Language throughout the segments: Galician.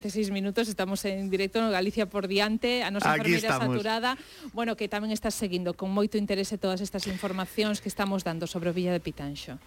De seis minutos estamos en directo no Galicia por diante, a nosa Aquí enfermeira estamos. saturada. Bueno, que tamén estás seguindo con moito interese todas estas informacións que estamos dando sobre o Villa de Pitanxo.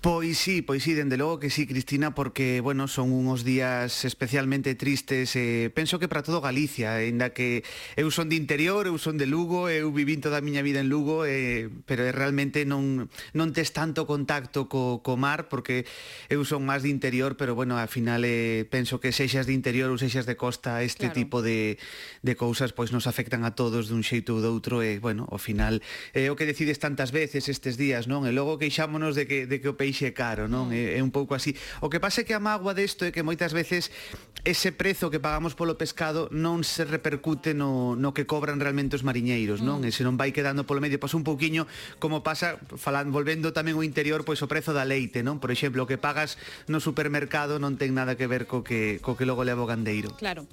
Pois sí, pois sí, dende logo que sí, Cristina, porque, bueno, son uns días especialmente tristes, eh, penso que para todo Galicia, ainda que eu son de interior, eu son de Lugo, eu vivín toda a miña vida en Lugo, eh, pero é realmente non, non tes tanto contacto co, co mar, porque eu son máis de interior, pero, bueno, ao final eh, penso que seixas de interior ou seixas de costa, este claro. tipo de, de cousas, pois nos afectan a todos dun xeito ou doutro, e, eh, bueno, ao final, eh, o que decides tantas veces estes días, non? E logo queixámonos de que, de que o peixe caro, non? Mm. É, é un pouco así. O que pasa é que a mágoa desto é que moitas veces ese prezo que pagamos polo pescado non se repercute no, no que cobran realmente os mariñeiros, non? Mm. E se non vai quedando polo medio, pois un pouquiño como pasa, falan, volvendo tamén o interior, pois o prezo da leite, non? Por exemplo, o que pagas no supermercado non ten nada que ver co que, co que logo leva o gandeiro. Claro.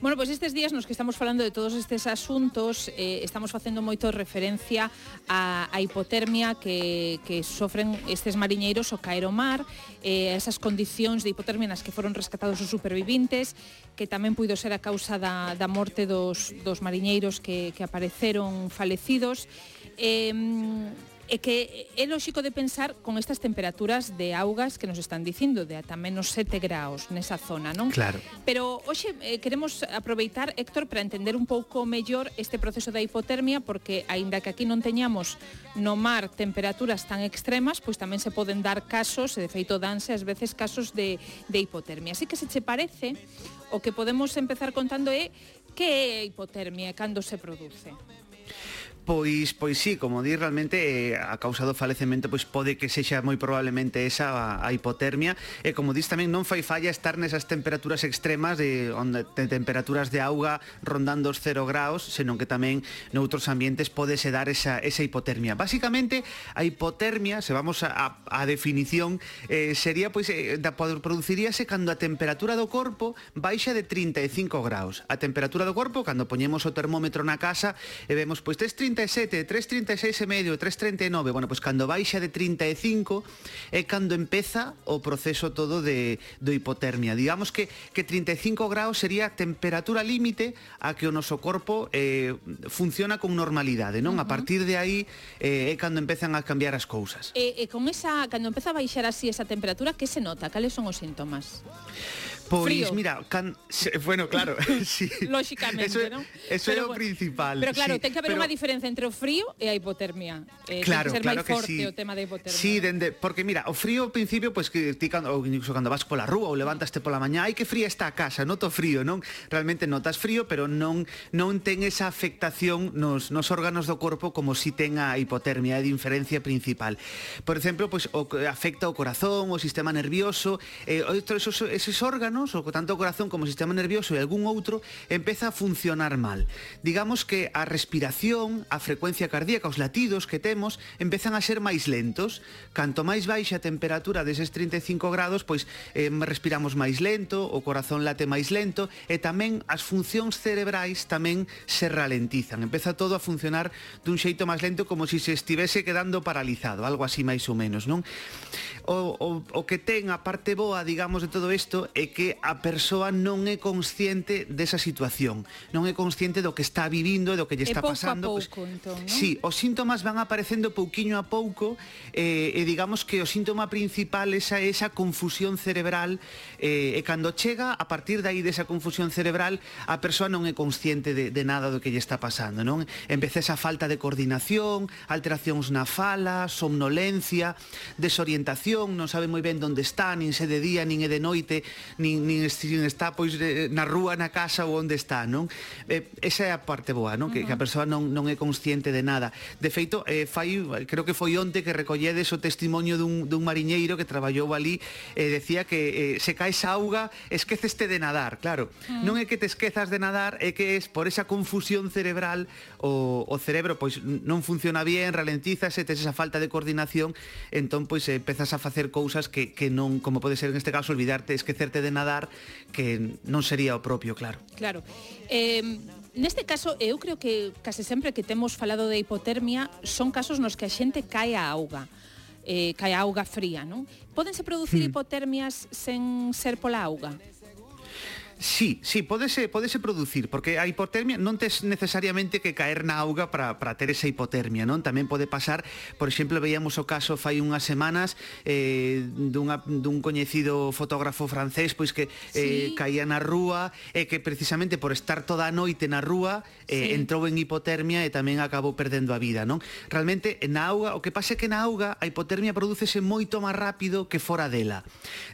Bueno, pois estes días nos que estamos falando de todos estes asuntos, eh, estamos facendo moito referencia a, a hipotermia que, que sofren estes mariñeiros ao caer o mar, eh, esas condicións de hipotermia nas que foron rescatados os supervivintes, que tamén puido ser a causa da, da morte dos, dos mariñeiros que, que apareceron falecidos. Eh, É que é lóxico de pensar con estas temperaturas de augas que nos están dicindo, de ata menos 7 graus nesa zona, non? Claro. Pero hoxe eh, queremos aproveitar, Héctor, para entender un pouco mellor este proceso da hipotermia, porque aínda que aquí non teñamos no mar temperaturas tan extremas, pois tamén se poden dar casos, e de feito danse ás veces casos de, de hipotermia. Así que se che parece, o que podemos empezar contando é que é a hipotermia e cando se produce. Pois, pois sí, como di, realmente eh, a causa do falecemento pois pode que sexa moi probablemente esa a, a hipotermia e como dis tamén non fai falla estar nesas temperaturas extremas de onde de temperaturas de auga rondando os 0 graus, senón que tamén noutros ambientes podese dar esa esa hipotermia. Básicamente, a hipotermia, se vamos a a, a definición, eh, sería pois eh, da produciríase cando a temperatura do corpo baixa de 35 graus. A temperatura do corpo cando poñemos o termómetro na casa e vemos pois tes 35 3.37, 3.36 e medio, 3.39, bueno, pois pues cando baixa de 35 é cando empeza o proceso todo de, do hipotermia. Digamos que, que 35 graus sería a temperatura límite a que o noso corpo eh, funciona con normalidade, non? Uh -huh. A partir de aí eh, é cando empezan a cambiar as cousas. E, e con esa, cando empeza a baixar así esa temperatura, que se nota? Cales son os síntomas? Pois, Frío. mira, can, se, bueno, claro, sí. Lóxicamente, eso, non? Eso pero, é o bueno, principal. Pero claro, sí, ten que haber pero... unha diferenza entre o frío e a hipotermia. Eh, claro, ten que ser claro máis forte sí. o tema da hipotermia. Sí, dende, porque mira, o frío ao principio, pois pues, que ti cando, ou incluso cando vas pola rúa ou levantaste pola mañá, ai que fría está a casa, noto frío, non? Realmente notas frío, pero non non ten esa afectación nos nos órganos do corpo como si ten a hipotermia, é a diferencia principal. Por exemplo, pois pues, o, afecta o corazón, o sistema nervioso, eh, outros esos, esos órganos órganos, o tanto o corazón como o sistema nervioso e algún outro, empeza a funcionar mal. Digamos que a respiración, a frecuencia cardíaca, os latidos que temos, empezan a ser máis lentos. Canto máis baixa a temperatura deses 35 grados, pois eh, respiramos máis lento, o corazón late máis lento, e tamén as funcións cerebrais tamén se ralentizan. Empeza todo a funcionar dun xeito máis lento como se se estivese quedando paralizado, algo así máis ou menos, non? O, o, o que ten a parte boa, digamos, de todo isto é que a persoa non é consciente desa situación, non é consciente do que está vivindo e do que lle está e pouco pasando. A pouco, pues, entón, non? Sí, os síntomas van aparecendo pouquiño a pouco eh, e digamos que o síntoma principal esa é esa confusión cerebral eh, e cando chega a partir dai desa confusión cerebral a persoa non é consciente de, de nada do que lle está pasando, non? Empeza esa falta de coordinación, alteracións na fala, somnolencia, desorientación, non sabe moi ben onde está, nin se de día, nin é de noite, nin nin, nin, nin está pois eh, na rúa, na casa ou onde está, non? Eh, esa é a parte boa, non? Que, uh -huh. que a persoa non, non é consciente de nada. De feito, eh, fai, creo que foi onte que recolledes o testimonio dun, dun mariñeiro que traballou ali e eh, decía que eh, se caes auga, esqueceste de nadar, claro. Uh -huh. Non é que te esquezas de nadar, é que es por esa confusión cerebral o, o cerebro pois non funciona bien, ralentízase, tes esa falta de coordinación, entón pois eh, empezas a facer cousas que, que non, como pode ser en este caso, olvidarte, esquecerte de nadar dar que non sería o propio, claro. Claro. Eh, neste caso, eu creo que case sempre que temos falado de hipotermia son casos nos que a xente cae a auga eh, cae a auga fría, non? Podense producir hmm. hipotermias sen ser pola auga? Sí, sí, podese, podese producir, porque a hipotermia non tes necesariamente que caer na auga para, para ter esa hipotermia, non? Tamén pode pasar, por exemplo, veíamos o caso fai unhas semanas eh, dunha, dun coñecido fotógrafo francés pois que eh, sí. caía na rúa e eh, que precisamente por estar toda a noite na rúa eh, sí. entrou en hipotermia e tamén acabou perdendo a vida, non? Realmente na auga, o que pasa é que na auga a hipotermia prodúcese moito máis rápido que fora dela.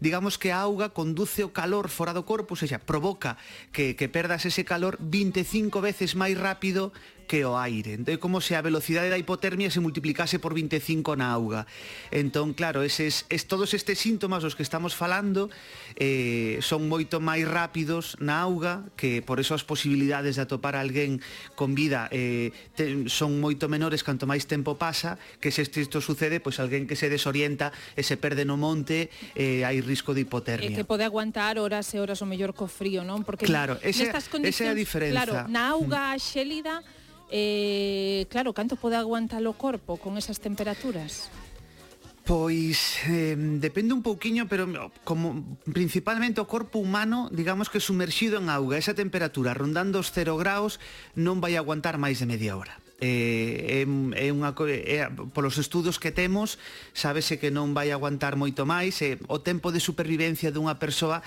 Digamos que a auga conduce o calor fora do corpo, ou seja, provoca que, que perdas ese calor 25 veces máis rápido que o aire. Entón, como se a velocidade da hipotermia se multiplicase por 25 na auga. Entón, claro, eses, es, todos estes síntomas os que estamos falando eh, son moito máis rápidos na auga, que por eso as posibilidades de atopar alguén con vida eh, te, son moito menores canto máis tempo pasa, que se isto, isto sucede, pois alguén que se desorienta e se perde no monte, eh, hai risco de hipotermia. E que pode aguantar horas e horas o mellor co frío, non? Porque claro, ese, nesta, esa é a diferenza. Claro, na auga mm. xélida Eh, claro, canto pode aguantar o corpo con esas temperaturas? Pois eh, depende un pouquiño, pero oh, como principalmente o corpo humano, digamos que sumerxido en auga, esa temperatura rondando os 0 graus non vai aguantar máis de media hora eh, é, é unha é, polos estudos que temos sábese que non vai aguantar moito máis e eh, o tempo de supervivencia dunha persoa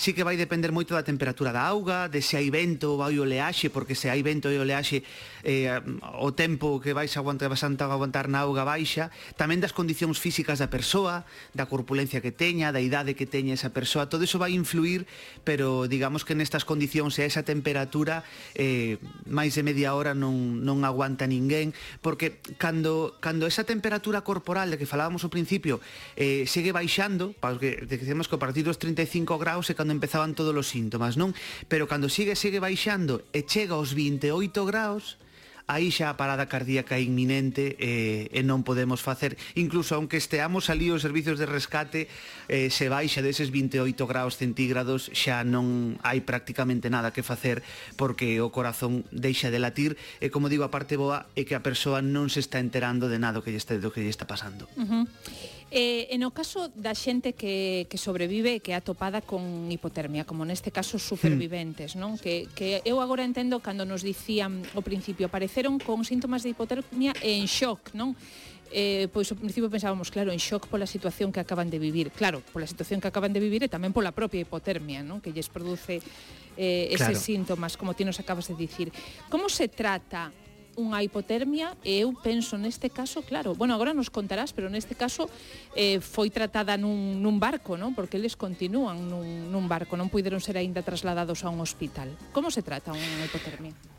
sí que vai depender moito da temperatura da auga, de se hai vento ou hai oleaxe, porque se hai vento e oleaxe eh, o tempo que vais aguantar, vas a aguantar na auga baixa, tamén das condicións físicas da persoa, da corpulencia que teña, da idade que teña esa persoa, todo iso vai influir, pero digamos que nestas condicións e esa temperatura eh, máis de media hora non, non aguanta aguanta ninguén, porque cando, cando esa temperatura corporal de que falábamos ao principio eh, segue baixando, porque decimos que a partir dos 35 graus é cando empezaban todos os síntomas, non? Pero cando sigue, segue baixando e chega aos 28 graus, aí xa a parada cardíaca é inminente eh, e non podemos facer. Incluso, aunque esteamos ali os servizos de rescate, eh, se baixa deses 28 graus centígrados, xa non hai prácticamente nada que facer porque o corazón deixa de latir e, como digo, a parte boa é que a persoa non se está enterando de nada que lle está, do que lle está pasando. Uh -huh. Eh, en o caso da xente que, que sobrevive e que é atopada con hipotermia, como neste caso superviventes, non? Que, que eu agora entendo cando nos dicían ao principio, apareceron con síntomas de hipotermia en shock, non? eh, pois ao principio pensábamos, claro, en shock pola situación que acaban de vivir. Claro, pola situación que acaban de vivir e tamén pola propia hipotermia, non? que lles produce eh, eses claro. síntomas, como ti nos acabas de dicir. Como se trata unha hipotermia e eu penso neste caso, claro, bueno, agora nos contarás, pero neste caso eh, foi tratada nun, nun barco, non? Porque eles continúan nun, nun barco, non puideron ser aínda trasladados a un hospital. Como se trata unha hipotermia?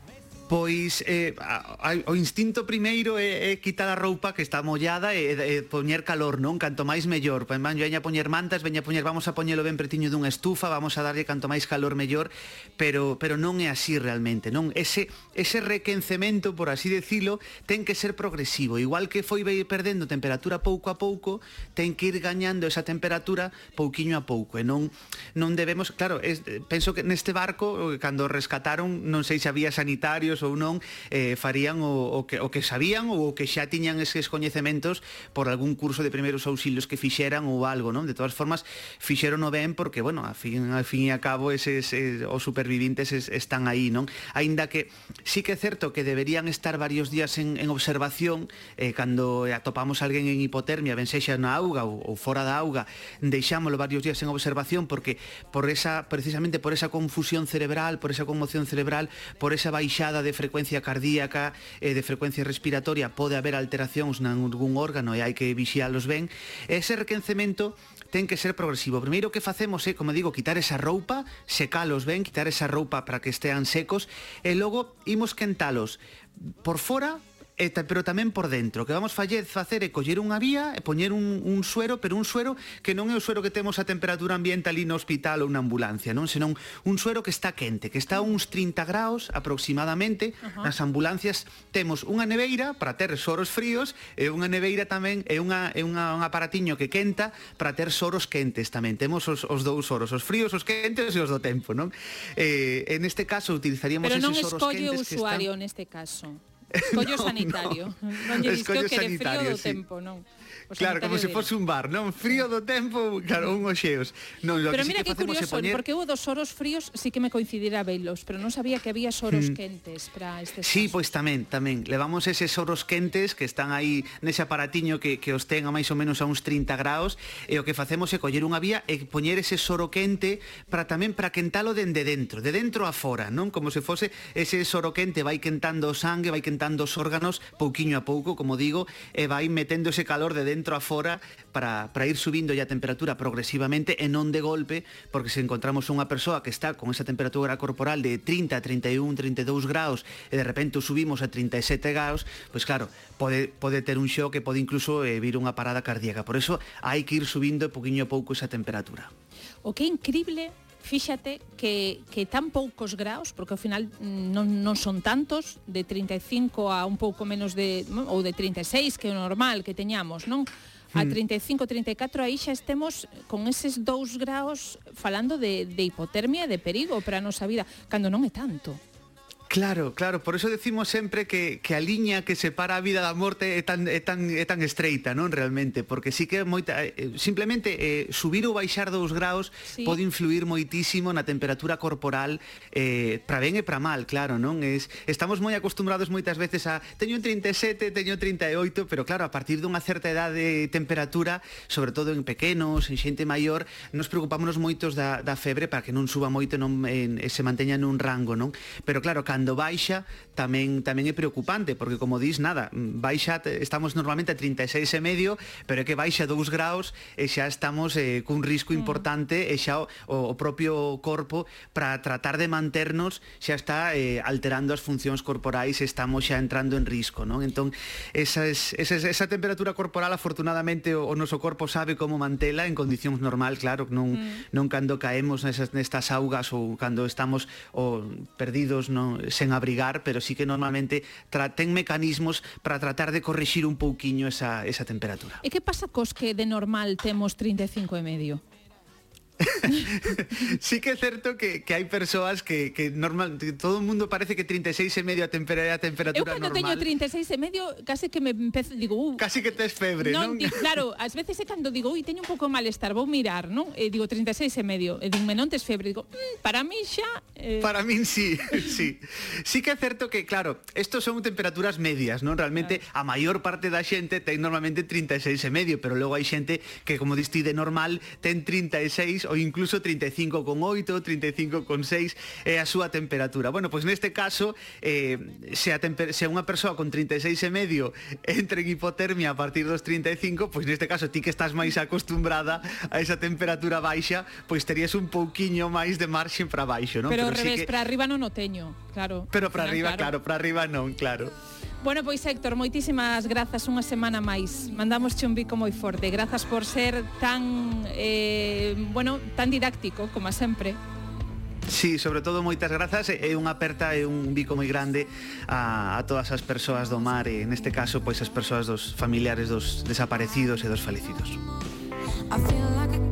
pois eh, a, a, o instinto primeiro é, é quitar a roupa que está mollada e, e poñer calor, non? Canto máis mellor. Pois van, veña a poñer mantas, veña a poñer, vamos a poñelo ben pretiño dunha estufa, vamos a darlle canto máis calor mellor, pero pero non é así realmente, non? Ese ese requencemento, por así decilo, ten que ser progresivo. Igual que foi vai perdendo temperatura pouco a pouco, ten que ir gañando esa temperatura pouquiño a pouco e non non debemos, claro, es, penso que neste barco eh, cando rescataron, non sei se había sanitarios ou non, eh, farían o, o, que, o que sabían ou o que xa tiñan eses coñecementos por algún curso de primeiros auxilios que fixeran ou algo, non? De todas formas, fixeron o ben porque, bueno, a fin, a fin e a cabo eses, eses os supervivintes es, están aí, non? Aínda que sí que é certo que deberían estar varios días en, en observación eh, cando atopamos alguén en hipotermia, ben sexa na auga ou, ou fora da auga, deixámoslo varios días en observación porque por esa precisamente por esa confusión cerebral, por esa conmoción cerebral, por esa baixada de de frecuencia cardíaca e de frecuencia respiratoria pode haber alteracións nalgún órgano e hai que vixialos ben, ese requencemento ten que ser progresivo. Primeiro que facemos é, como digo, quitar esa roupa, secalos ben, quitar esa roupa para que estean secos e logo imos quentalos por fora e, pero tamén por dentro, que vamos faller, facer é coller unha vía e poñer un, un suero, pero un suero que non é o suero que temos a temperatura ambiente ali no hospital ou na ambulancia, non, senón un suero que está quente, que está a uns 30 graus aproximadamente. Uh -huh. Nas ambulancias temos unha neveira para ter soros fríos e unha neveira tamén é unha é unha un aparatiño que quenta para ter soros quentes tamén. Temos os, os dous soros, os fríos, os quentes e os do tempo, non? Eh, en este caso utilizaríamos pero esos soros quentes que están Pero non escolle o usuario neste caso. Escollo no, sanitario. No. Non lle escollo que sanitario, frío do sí. tempo, non. O claro, como se fose un bar, non? Frío do tempo, claro, un oxeos. Non, lo pero que mira sí que, que curioso, poñer... porque eu dos soros fríos sí que me coincidira velos, pero non sabía que había soros mm. quentes para este Sí, pois pues, tamén, tamén. Levamos eses soros quentes que están aí nese aparatiño que, que os ten a máis ou menos a uns 30 graus e o que facemos é coller unha vía e poñer ese soro quente para tamén para quentalo dende dentro, de dentro a fora, non? Como se fose ese soro quente vai quentando o sangue, vai quentando esquentando os órganos pouquiño a pouco, como digo, e vai metendo ese calor de dentro a fora para, para ir subindo a temperatura progresivamente e non de golpe, porque se encontramos unha persoa que está con esa temperatura corporal de 30, 31, 32 graus e de repente subimos a 37 graus, pois claro, pode, pode ter un xoque, pode incluso eh, vir unha parada cardíaca. Por eso hai que ir subindo poquinho a pouco esa temperatura. O que é increíble fíxate que, que tan poucos graus, porque ao final mm, non, non son tantos, de 35 a un pouco menos de, ou de 36, que é o normal que teñamos, non? A hmm. 35, 34, aí xa estemos con eses 2 graus falando de, de hipotermia e de perigo para a nosa vida, cando non é tanto. Claro, claro, por eso decimos sempre que, que a liña que separa a vida da morte é tan, é tan, é tan estreita, non realmente? Porque sí que moita, eh, eh, simplemente eh, subir ou baixar dous graus sí. pode influir moitísimo na temperatura corporal eh, para ben e para mal, claro, non? Es, estamos moi acostumbrados moitas veces a teño 37, teño 38, pero claro, a partir dunha certa edade de temperatura, sobre todo en pequenos, en xente maior, nos preocupámonos moitos da, da febre para que non suba moito non, en, se manteña nun rango, non? Pero claro, cando cando baixa tamén tamén é preocupante, porque como dis, nada, baixa estamos normalmente a 36 e medio, pero é que baixa 2 graus e xa estamos eh, cun risco mm. importante e xa o, o propio corpo para tratar de manternos xa está eh, alterando as funcións corporais, estamos xa entrando en risco, non? Entón, esa, es, esa, esa temperatura corporal afortunadamente o, o noso corpo sabe como mantela en condicións normal, claro, non mm. non cando caemos nesas nestas augas ou cando estamos o perdidos non sen abrigar, pero sí que normalmente ten mecanismos para tratar de corrixir un pouquiño esa, esa temperatura. E que pasa cos que de normal temos 35 e medio? sí que é certo que, que hai persoas que, que normal, que todo o mundo parece que 36 e medio a temperatura, a temperatura Eu cando normal. teño 36 e medio, case que me empezo, digo, uh, casi que tes febre, non? non? Di, claro, ás veces é cando digo, ui, teño un pouco malestar, vou mirar, non? E eh, digo 36 e medio, e digo, non tes febre, digo, mm, para mí xa eh... Para min sí, sí. Sí que é certo que, claro, estos son temperaturas medias, non? Realmente claro. a maior parte da xente ten normalmente 36 e medio, pero logo hai xente que como diste de normal ten 36 ou incluso 35,8, 35,6 é a súa temperatura. Bueno, pois neste caso, eh, se, a se unha persoa con 36 e medio entre en hipotermia a partir dos 35, pois neste caso ti que estás máis acostumbrada a esa temperatura baixa, pois terías un pouquiño máis de marxen para baixo, non? Pero, Pero revés, sí que... para arriba non o teño, claro. Pero para arriba, claro, claro para arriba non, claro. Bueno, pois Héctor, moitísimas grazas unha semana máis. Mandamos un bico moi forte. Grazas por ser tan, eh, bueno, tan didáctico, como sempre. Sí, sobre todo moitas grazas e unha aperta e un bico moi grande a, a todas as persoas do mar e neste caso pois as persoas dos familiares dos desaparecidos e dos falecidos. I feel like